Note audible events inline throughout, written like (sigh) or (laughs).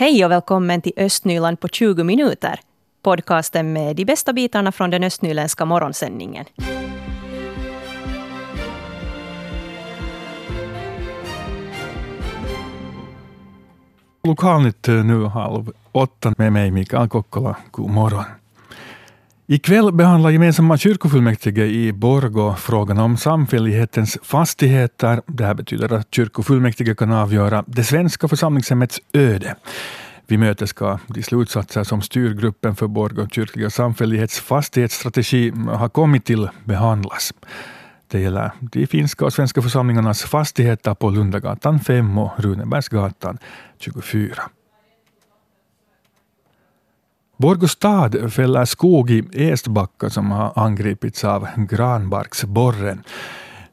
Hej och välkommen till Östnyland på 20 minuter. Podcasten med de bästa bitarna från den östnyländska morgonsändningen. Lokalnytt eh, nu halv åtta med mig Mikael Kokkola. God morgon. Ikväll behandlar gemensamma kyrkofullmäktige i Borgå frågan om samfällighetens fastigheter. Det här betyder att kyrkofullmäktige kan avgöra det svenska församlingshemmets öde. Vid mötet ska de slutsatser som styrgruppen för Borgå kyrkliga samfällighets fastighetsstrategi har kommit till behandlas. Det gäller de finska och svenska församlingarnas fastigheter på Lundagatan 5 och Runebergsgatan 24. Borgå stad fäller skog i Estbacka som har angripits av granbarksborren.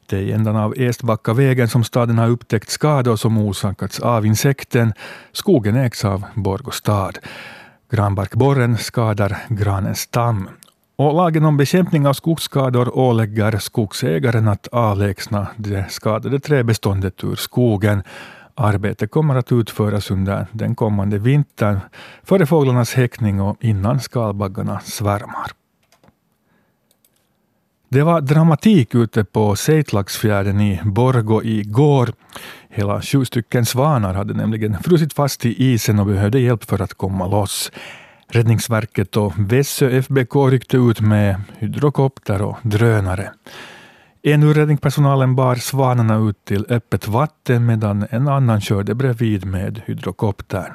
Det är i ändan av Estbackavägen som staden har upptäckt skador som orsakats av insekten. Skogen ägs av Borgå stad. Granbarkborren skadar granens stam. Och lagen om bekämpning av skogsskador ålägger skogsägaren att avlägsna det skadade träbeståndet ur skogen. Arbetet kommer att utföras under den kommande vintern före fåglarnas häckning och innan skalbaggarna svärmar. Det var dramatik ute på Seitlaxfjärden i Borgo igår. Hela sju stycken svanar hade nämligen frusit fast i isen och behövde hjälp för att komma loss. Räddningsverket och Vässö FBK ryckte ut med hydrokopter och drönare. En ur räddningspersonalen bar svanarna ut till öppet vatten medan en annan körde bredvid med hydrokopter.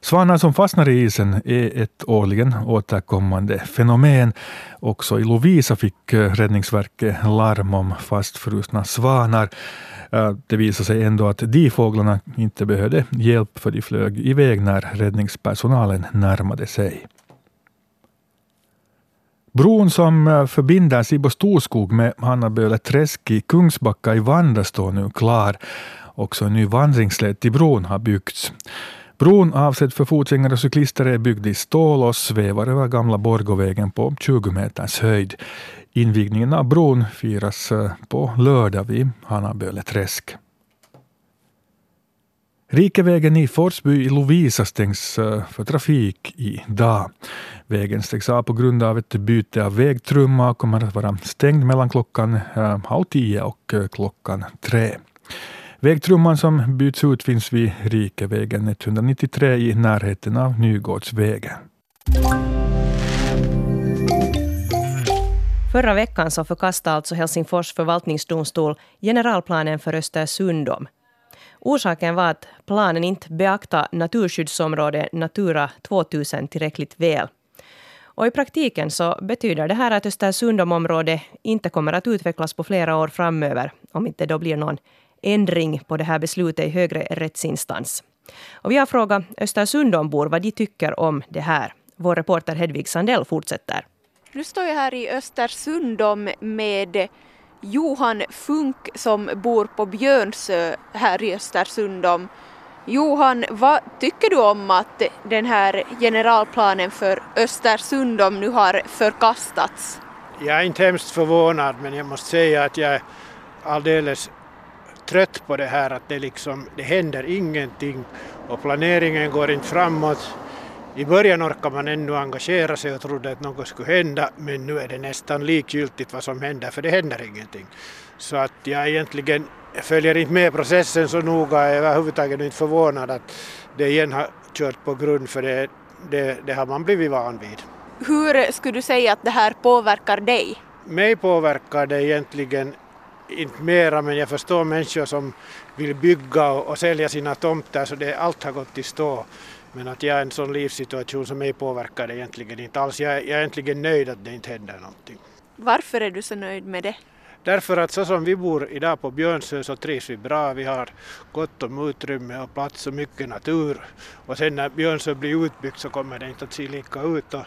Svanar som fastnar i isen är ett årligen återkommande fenomen. Också i Lovisa fick Räddningsverket larm om fastfrusna svanar. Det visade sig ändå att de fåglarna inte behövde hjälp för de flög iväg när räddningspersonalen närmade sig. Bron som eh, förbinder Sibbo Storskog med Hannaböle träsk i Kungsbacka i Vanda står nu klar. Också en ny vandringsled till bron har byggts. Bron avsedd för fotgängare och cyklister är byggd i stål och svävar över gamla Borgåvägen på 20 meters höjd. Invigningen av bron firas eh, på lördag vid Hannaböle träsk. Rikevägen i Forsby i Lovisa stängs eh, för trafik idag. Vägen stängs av på grund av ett byte av vägtrumma och kommer att vara stängd mellan klockan eh, halv tio och eh, klockan tre. Vägtrumman som byts ut finns vid Rikevägen 193 i närheten av Nygårdsvägen. Förra veckan så förkastade alltså Helsingfors förvaltningsdomstol generalplanen för Östersundom. Orsaken var att planen inte beaktade naturskyddsområdet Natura 2000 tillräckligt väl. Och I praktiken så betyder det här att Östersundområdet inte kommer att utvecklas på flera år framöver, om inte då blir någon ändring på det här beslutet i högre rättsinstans. Och vi har frågat Östersundombor vad de tycker om det här. Vår reporter Hedvig Sandell fortsätter. Nu står jag här i Östersundom med Johan Funk som bor på Björnsö eh, här i Östersundom. Johan, vad tycker du om att den här generalplanen för Östersundom nu har förkastats? Jag är inte hemskt förvånad men jag måste säga att jag är alldeles trött på det här att det liksom, det händer ingenting och planeringen går inte framåt. I början orkade man ännu engagera sig och trodde att något skulle hända men nu är det nästan likgiltigt vad som händer för det händer ingenting. Så att jag egentligen följer inte med processen så noga, jag är överhuvudtaget inte förvånad att det igen har kört på grund för det, det, det har man blivit van vid. Hur skulle du säga att det här påverkar dig? Mig påverkar det egentligen inte mera men jag förstår människor som vill bygga och, och sälja sina tomter så det, allt har gått i stå. Men att jag är en sån livssituation som mig påverkar det egentligen inte alls. Jag, jag är egentligen nöjd att det inte händer någonting. Varför är du så nöjd med det? Därför att så som vi bor idag på Björnsö så trivs vi bra. Vi har gott om utrymme och plats och mycket natur. Och sen när Björnsö blir utbyggt så kommer det inte att se lika ut. Och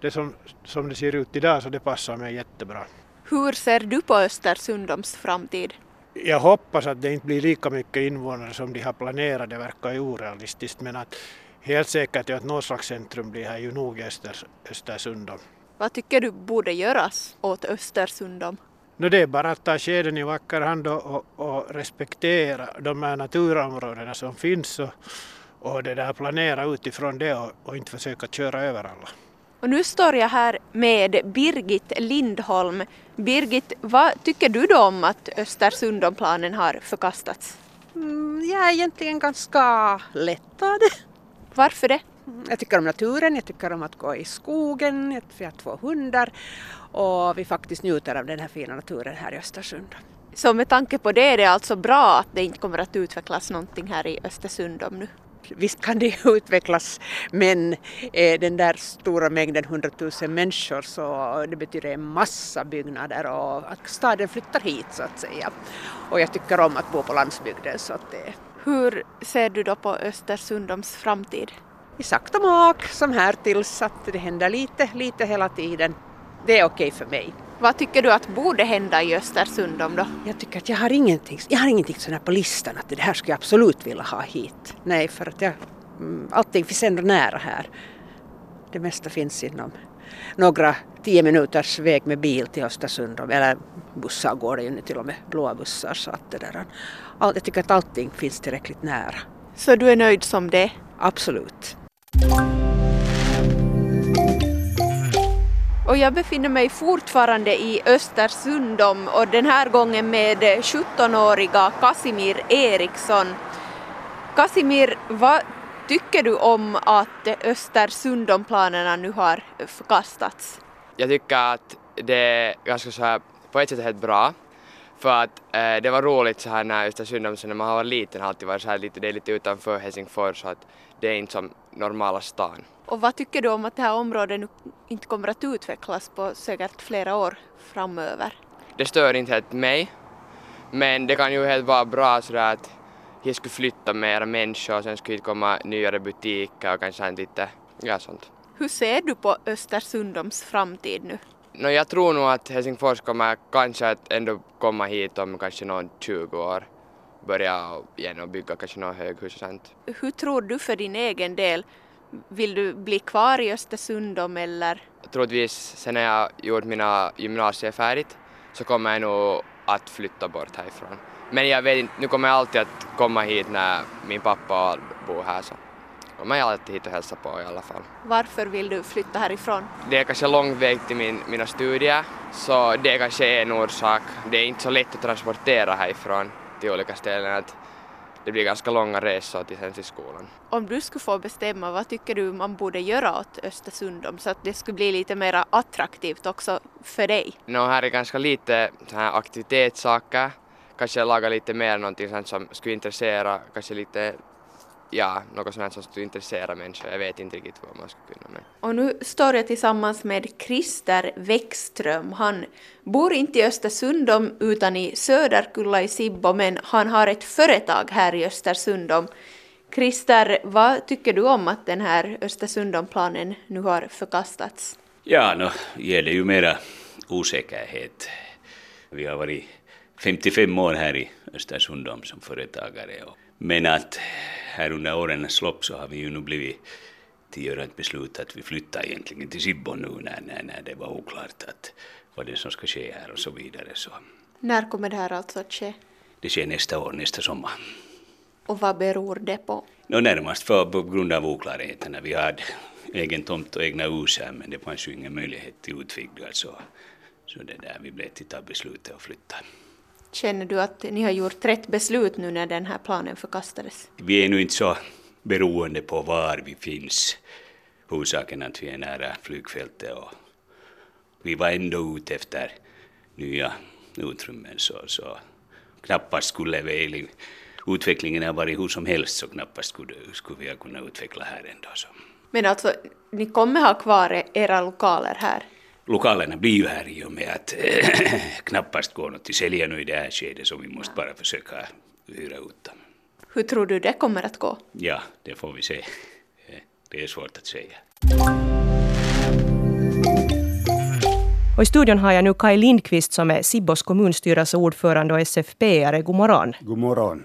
det som, som det ser ut idag så det passar mig jättebra. Hur ser du på Östersundoms framtid? Jag hoppas att det inte blir lika mycket invånare som de har planerat. Det verkar ju orealistiskt men att helt säkert är att något slags centrum blir här ju nog i Öster, Östersundom. Vad tycker du borde göras åt Östersundom? No, det är bara att ta skeden i vacker hand och, och, och respektera de här naturområdena som finns och, och det där planera utifrån det och, och inte försöka köra över alla. Och nu står jag här med Birgit Lindholm. Birgit, vad tycker du då om att Östersundomplanen har förkastats? Mm, jag är egentligen ganska lättad. Varför det? Jag tycker om naturen, jag tycker om att gå i skogen, vi har två hundar och vi faktiskt njuter av den här fina naturen här i Östersund. Så med tanke på det är det alltså bra att det inte kommer att utvecklas någonting här i Östersund om nu? Visst kan det (laughs) utvecklas men eh, den där stora mängden hundratusen människor så det betyder en massa byggnader och att staden flyttar hit så att säga. Och jag tycker om att bo på landsbygden så att det Hur ser du då på Östersundoms framtid? i sakta mak som här tills att det händer lite, lite hela tiden. Det är okej för mig. Vad tycker du att borde hända i Östersundom då? Jag tycker att jag har ingenting, jag har ingenting sådär på listan att det här skulle jag absolut vilja ha hit. Nej, för att jag, mm, allting finns ändå nära här. Det mesta finns inom några tio minuters väg med bil till Östersund. Eller bussar går det ju nu till och med, blåa bussar. Så att det där, all, jag tycker att allting finns tillräckligt nära. Så du är nöjd som det? Absolut. Och jag befinner mig fortfarande i Östersundom och den här gången med 17-åriga Casimir Eriksson. Casimir, vad tycker du om att Östersundomplanerna nu har förkastats? Jag tycker att det är ganska så här, på ett sätt helt bra. För att eh, det var roligt så här när Östersund, när man var liten har alltid varit så här lite, det är lite utanför Helsingfors så att det är inte som normala stan. Och vad tycker du om att det här området nu inte kommer att utvecklas på säkert flera år framöver? Det stör inte helt mig. Men det kan ju helt vara bra sådär att det skulle flytta mera människor och sen skulle det komma nyare butiker och kanske lite, ja sånt. Hur ser du på Östersundoms framtid nu? No, jag tror nog att Helsingfors kommer kanske att ändå komma hit om kanske någon 20 år. Börja igen och bygga kanske några höghus och sånt. Hur tror du för din egen del? Vill du bli kvar i Östersundom eller? Troligtvis sen när jag gjort mina gymnasier färdigt så kommer jag nog att flytta bort härifrån. Men jag vet inte, nu kommer jag alltid att komma hit när min pappa bor här så kommer jag alltid hit och hälsa på i alla fall. Varför vill du flytta härifrån? Det är kanske lång väg till min, mina studier så det är kanske en orsak. Det är inte så lätt att transportera härifrån till olika ställen. Att det blir ganska långa resor till, sen till skolan. Om du skulle få bestämma, vad tycker du man borde göra åt Östersundom så att det skulle bli lite mer attraktivt också för dig? No, här är ganska lite så här aktivitetssaker. Kanske laga lite mer någonting sånt som skulle intressera, kanske lite ja, något sånt som skulle intressera människor. Jag vet inte riktigt vad man skulle kunna men. Och nu står jag tillsammans med Christer Wäckström. Han bor inte i Östersundom utan i Söderkulla i Sibbo men han har ett företag här i Östersundom. Christer, vad tycker du om att den här Östersundomplanen nu har förkastats? Ja, nu det ju mera osäkerhet. Vi har varit 55 år här i Östersundom som företagare. Men att här under årens lopp så har vi ju nu blivit till göra ett beslut att vi flyttar egentligen till Sibbo nu när, när, när det var oklart att vad det är som ska ske här och så vidare. Så När kommer det här alltså att ske? det sker nästa år, nästa sommar. Och vad beror det på? Nå närmast för på grund av oklarheterna. Vi hade egen tomt och egna hus här men det fanns ju ingen möjlighet till utvidgning så, så det där vi blev till ta beslutet att flytta. Känner du att ni har gjort rätt beslut nu när den här planen förkastades? Vi är nu inte så beroende på var vi finns. Huvudsaken att vi är nära flygfältet och vi var ändå ute efter nya utrymmen så, så knappast skulle väl utvecklingen ha varit hur som helst så knappast skulle, skulle vi ha kunnat utveckla här ändå. Så. Men alltså, ni kommer ha kvar era lokaler här? Lokalerna blir ju här i och med att (clears throat) knappast går något till sälja nu i det här skedet så vi måste bara försöka hyra ut dem. Hur tror du det kommer att gå? Ja, det får vi se. Det är svårt att säga. Och i studion har jag nu Kai Lindqvist som är Sibbos kommunstyrelseordförande och SFP-are. God morgon. God morgon.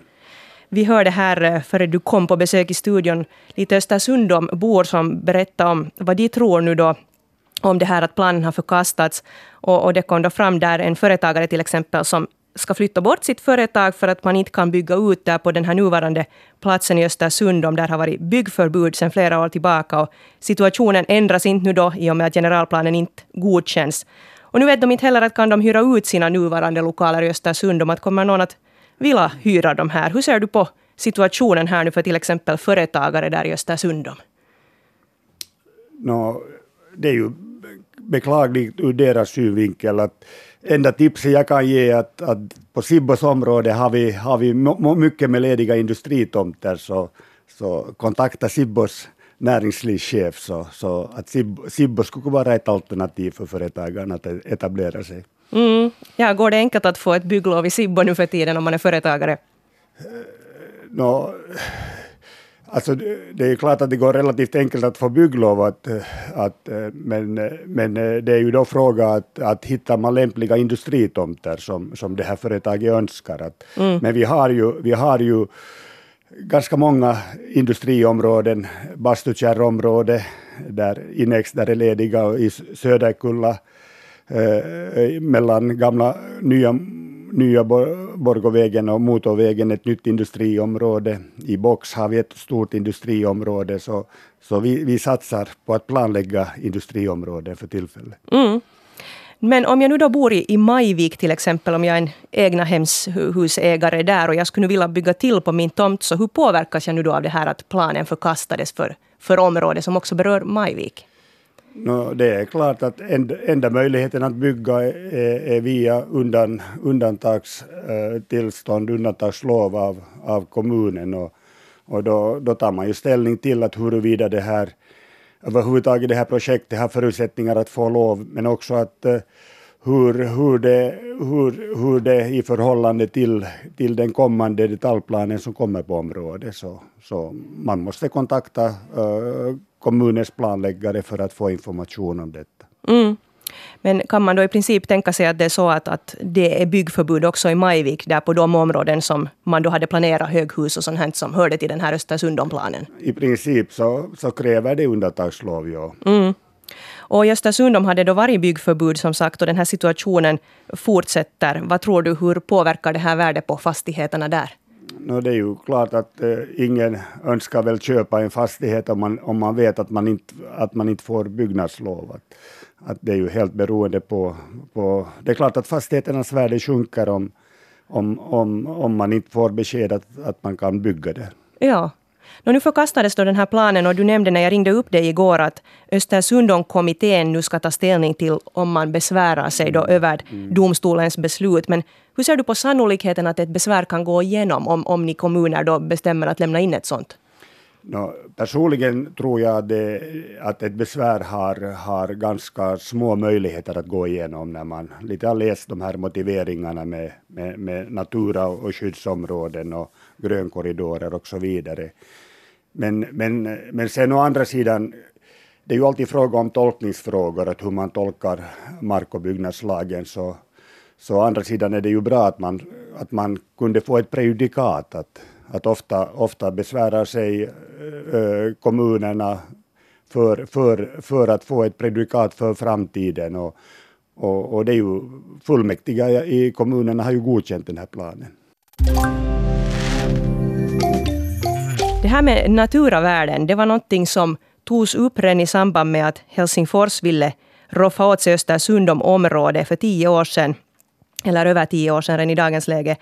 Vi hörde här eh, före du kom på besök i studion lite Östersundom bor som berättade om vad de tror nu då om det här att planen har förkastats. Och, och det kom då fram där en företagare till exempel som ska flytta bort sitt företag för att man inte kan bygga ut där på den här nuvarande platsen i Östersund, om där har varit byggförbud sedan flera år tillbaka. Och situationen ändras inte nu då i och med att generalplanen inte godkänns. Och nu vet de inte heller att kan de hyra ut sina nuvarande lokaler i Östersund, om att kommer någon att vilja hyra de här. Hur ser du på situationen här nu för till exempel företagare där i Östersund? No, det är ju beklagligt ur deras synvinkel att enda tipset jag kan ge är att, att på Sibbos område har vi, har vi mycket med lediga industritomter, så, så kontakta Sibbos näringslivschef, så, så att Sibbo skulle vara ett alternativ för företagarna att etablera sig. Mm. Ja, går det enkelt att få ett bygglov i Sibbo nu för tiden om man är företagare? No, Alltså, det är klart att det går relativt enkelt att få bygglov, att, att, men, men det är ju då fråga att, att hitta man lämpliga industritomter som, som det här företaget önskar. Att, mm. Men vi har, ju, vi har ju ganska många industriområden, Bastukärrområde, där Inex där är lediga, och i Söderkulla, eh, mellan gamla nya nya Borgåvägen och motorvägen ett nytt industriområde. I Box har vi ett stort industriområde, så, så vi, vi satsar på att planlägga industriområden för tillfället. Mm. Men om jag nu då bor i, i Majvik till exempel, om jag är en egnahemshusägare där och jag skulle vilja bygga till på min tomt, så hur påverkas jag nu då av det här att planen förkastades för, för området som också berör Majvik? No, det är klart att enda möjligheten att bygga är, är via undan, undantagstillstånd, undantagslov av, av kommunen. Och, och då, då tar man ju ställning till att huruvida det här överhuvudtaget det här projektet har förutsättningar att få lov, men också att eh, hur, hur, det, hur, hur det i förhållande till, till den kommande detaljplanen som kommer på området. Så, så man måste kontakta uh, kommunens planläggare för att få information om detta. Mm. Men kan man då i princip tänka sig att det är så att, att det är byggförbud också i Majvik, där på de områden som man då hade planerat höghus och sånt som hörde till den här Östersundom-planen? I princip så, så kräver det undantagslov, ja. Mm. Och i Östersund hade då varit byggförbud som sagt och den här situationen fortsätter. Vad tror du, hur påverkar det här värdet på fastigheterna där? No, det är ju klart att eh, ingen önskar väl köpa en fastighet om man, om man vet att man inte, att man inte får byggnadslov. Att, att det är ju helt beroende på, på... Det är klart att fastigheternas värde sjunker om, om, om, om man inte får besked att, att man kan bygga det. Ja, Nå, nu förkastades då den här planen och du nämnde när jag ringde upp dig igår att Östersundom-kommittén nu ska ta ställning till om man besvärar sig då över mm. domstolens beslut. Men hur ser du på sannolikheten att ett besvär kan gå igenom om, om ni kommuner då bestämmer att lämna in ett sånt? No, personligen tror jag det, att ett besvär har, har ganska små möjligheter att gå igenom när man lite har läst de här motiveringarna med, med, med natura och skyddsområden och grönkorridorer och så vidare. Men, men, men sen å andra sidan, det är ju alltid fråga om tolkningsfrågor, att hur man tolkar mark och byggnadslagen. Så, så å andra sidan är det ju bra att man, att man kunde få ett prejudikat, att, att ofta, ofta besvärar sig äh, kommunerna för, för, för att få ett prejudikat för framtiden. Och, och, och det är ju fullmäktige i kommunerna har ju godkänt den här planen. Det här med naturavärden, det var någonting som togs upp redan i samband med att Helsingfors ville roffa åt sig Östersund om området för tio år sedan. Eller över tio år sedan redan i dagens läge.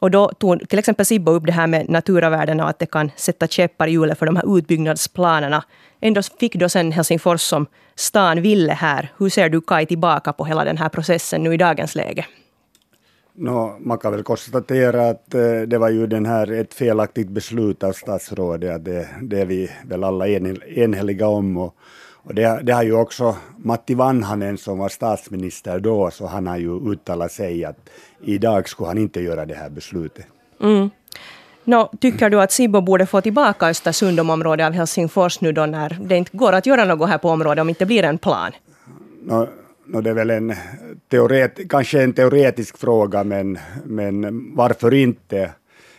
Och då tog till exempel Sibbo upp det här med naturavärden och att det kan sätta käppar i hjulet för de här utbyggnadsplanerna. Ändå fick då sen Helsingfors som stan ville här. Hur ser du Kaj tillbaka på hela den här processen nu i dagens läge? No, man kan väl konstatera att eh, det var ju den här ett felaktigt beslut av statsrådet. Det, det är vi väl alla enhälliga om. Och, och det, det har ju också Matti Vanhanen som var statsminister då, så han har ju uttalat sig att idag skulle han inte göra det här beslutet. Mm. No, tycker du att Sibbo borde få tillbaka Östersundomområdet av Helsingfors nu då när det inte går att göra något här på området om det inte blir en plan? No, no, det är väl en teoret, kanske en teoretisk fråga, men, men varför inte?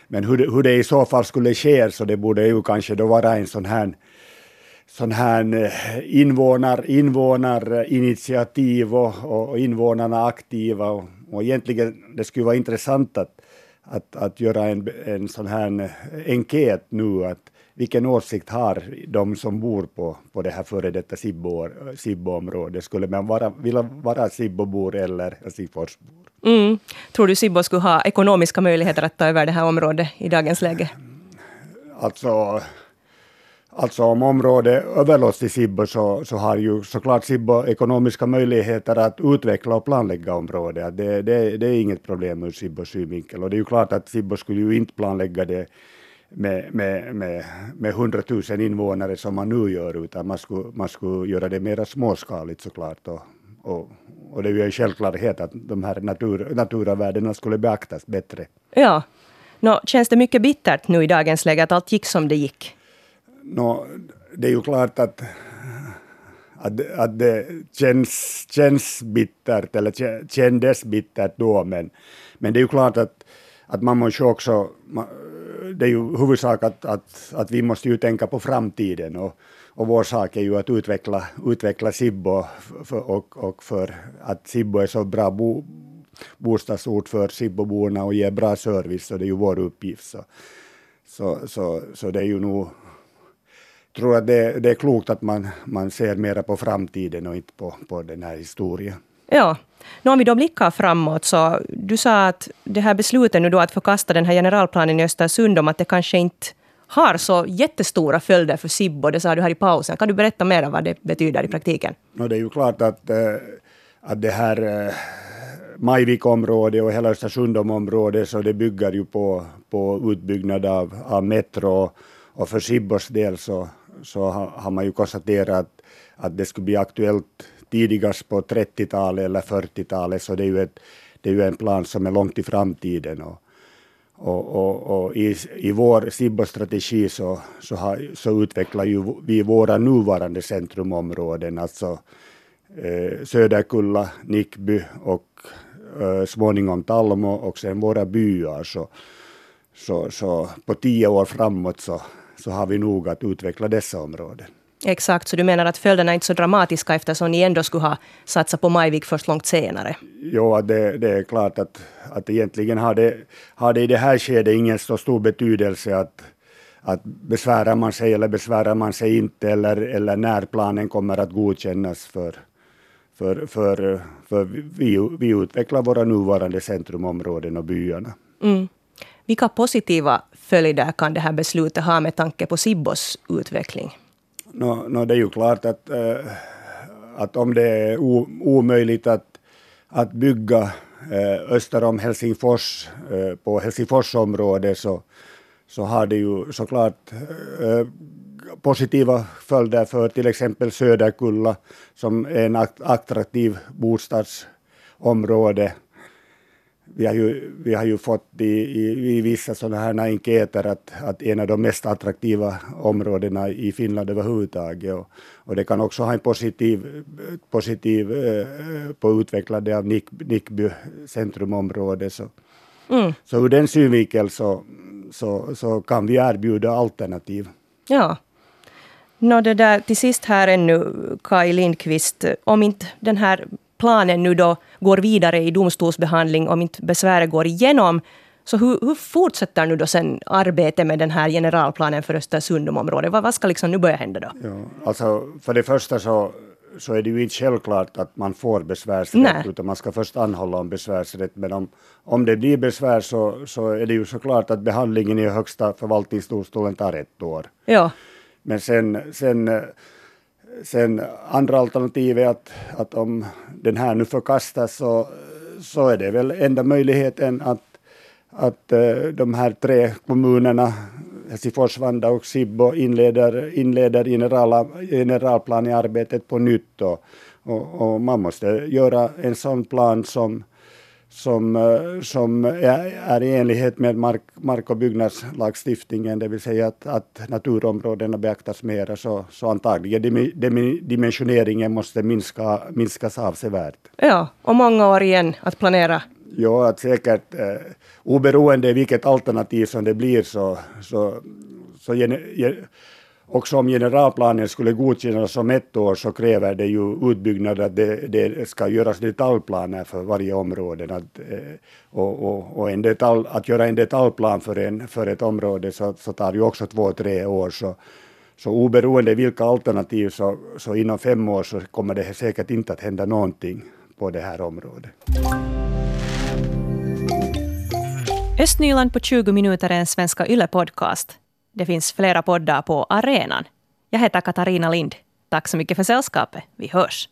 Men hur, hur det i så fall skulle ske, så det borde ju kanske då vara en sån här sån här eh, invånar, invånarinitiativ och, och invånarna aktiva och, och egentligen det skulle vara intressant att, att, att göra en, en sån här eh, enkät nu, att vilken åsikt har de som bor på, på det här före detta Sibbo-området? Skulle man vara, vilja vara Sibbobor eller Helsingforsbor? Mm. Tror du Sibbo skulle ha ekonomiska möjligheter att ta över det här området i dagens läge? Alltså, alltså om området överlåts till Sibbo så, så har ju såklart Sibbo ekonomiska möjligheter att utveckla och planlägga området. Det, det, det är inget problem ur Sibbos synvinkel. Och det är ju klart att Sibbo skulle ju inte planlägga det med, med, med, med 100 000 invånare som man nu gör, utan man skulle, man skulle göra det mer småskaligt såklart. Och, och, och det är ju en självklarhet att de här natur, naturavärdena skulle beaktas bättre. Ja. Nå, känns det mycket bittert nu i dagens läge att allt gick som det gick? Nå, det är ju klart att, att, att det känns, känns bittert, eller kändes bittert då, men, men det är ju klart att, att man måste också det är ju huvudsak att, att, att vi måste ju tänka på framtiden och, och vår sak är ju att utveckla, utveckla Sibbo för, och, och för att Sibbo är så bra bo, bostadsort för Sibboborna och ger bra service, och det är ju vår uppgift. Så, så, så, så det är ju nog jag tror att det, det är klokt att man, man ser mera på framtiden och inte på, på den här historien. Ja. Nu om vi då blickar framåt, så du sa att det här beslutet nu då att förkasta den här generalplanen i Östersund om att det kanske inte har så jättestora följder för Sibbo, det sa du här i pausen. Kan du berätta mer om vad det betyder i praktiken? No, det är ju klart att, äh, att det här äh, och hela Östersundområdet, så det bygger ju på, på utbyggnad av, av metro. Och för Sibbos del så, så har, har man ju konstaterat att, att det skulle bli aktuellt tidigast på 30-talet eller 40-talet, så det är ju, ett, det är ju en plan som är långt i framtiden. Och, och, och, och i, i vår Sibbo-strategi så, så, har, så utvecklar ju vi våra nuvarande centrumområden, alltså eh, Söderkulla, Nickby och eh, småningom Talmo och sen våra byar. Så, så, så på tio år framåt så, så har vi nog att utveckla dessa områden. Exakt, så du menar att följderna är inte så dramatiska eftersom ni ändå skulle ha satsat på Majvik först långt senare? Jo, det, det är klart att, att egentligen har det, har det i det här skedet ingen så stor betydelse att, att besvärar man sig eller besvärar man sig inte eller, eller när planen kommer att godkännas för, för, för, för vi, vi utvecklar våra nuvarande centrumområden och byarna. Mm. Vilka positiva följder kan det här beslutet ha med tanke på Sibbos utveckling? No, no, det är ju klart att, äh, att om det är o, omöjligt att, att bygga äh, öster om Helsingfors äh, på Helsingforsområdet så, så har det ju såklart äh, positiva följder för till exempel Söderkulla som är en attraktiv bostadsområde vi har ju, vi har ju fått i, i, i vissa sådana här enkäter att, att en av de mest attraktiva områdena i Finland överhuvudtaget. Och, och det kan också ha en positiv, positiv eh, på utvecklandet av Nick, Nickby centrumområde. Så, mm. så ur den synvinkeln så, så, så kan vi erbjuda alternativ. Ja. Nå, det där, till sist här ännu, Kaj Lindqvist, om inte den här planen nu då går vidare i domstolsbehandling om inte besväret går igenom. Så hur, hur fortsätter nu då sen arbetet med den här generalplanen för Östersundområdet? Vad, vad ska liksom nu börja hända då? Ja, alltså för det första så, så är det ju inte självklart att man får besvärsrätt, Nej. utan man ska först anhålla om besvärsrätt. Men om, om det blir besvär så, så är det ju såklart att behandlingen i högsta förvaltningsdomstolen tar ett år. Ja. Men sen, sen Sen andra alternativet är att, att om den här nu förkastas så, så är det väl enda möjligheten att, att eh, de här tre kommunerna, Helsingfors, Vanda och Sibbo, inleder, inleder generala, generalplanearbetet på nytt. Och, och, och man måste göra en sån plan som som, eh, som är i enlighet med mark, mark och byggnadslagstiftningen, det vill säga att, att naturområdena beaktas mera, så, så antagligen dimensioneringen måste minska, minskas avsevärt. Ja, och många år igen att planera. Ja, att säkert eh, oberoende vilket alternativ som det blir så, så, så också om generalplanen skulle godkännas om ett år så kräver det ju utbyggnad att det, det ska göras detaljplaner för varje område. Att, eh, och, och, och en detalj, att göra en detaljplan för, en, för ett område så, så tar ju också två, tre år. Så, så oberoende vilka alternativ så, så inom fem år så kommer det säkert inte att hända någonting på det här området. Östnyland på 20 minuter är en Svenska Yle-podcast. Det finns flera poddar på arenan. Jag heter Katarina Lind. Tack så mycket för sällskapet. Vi hörs.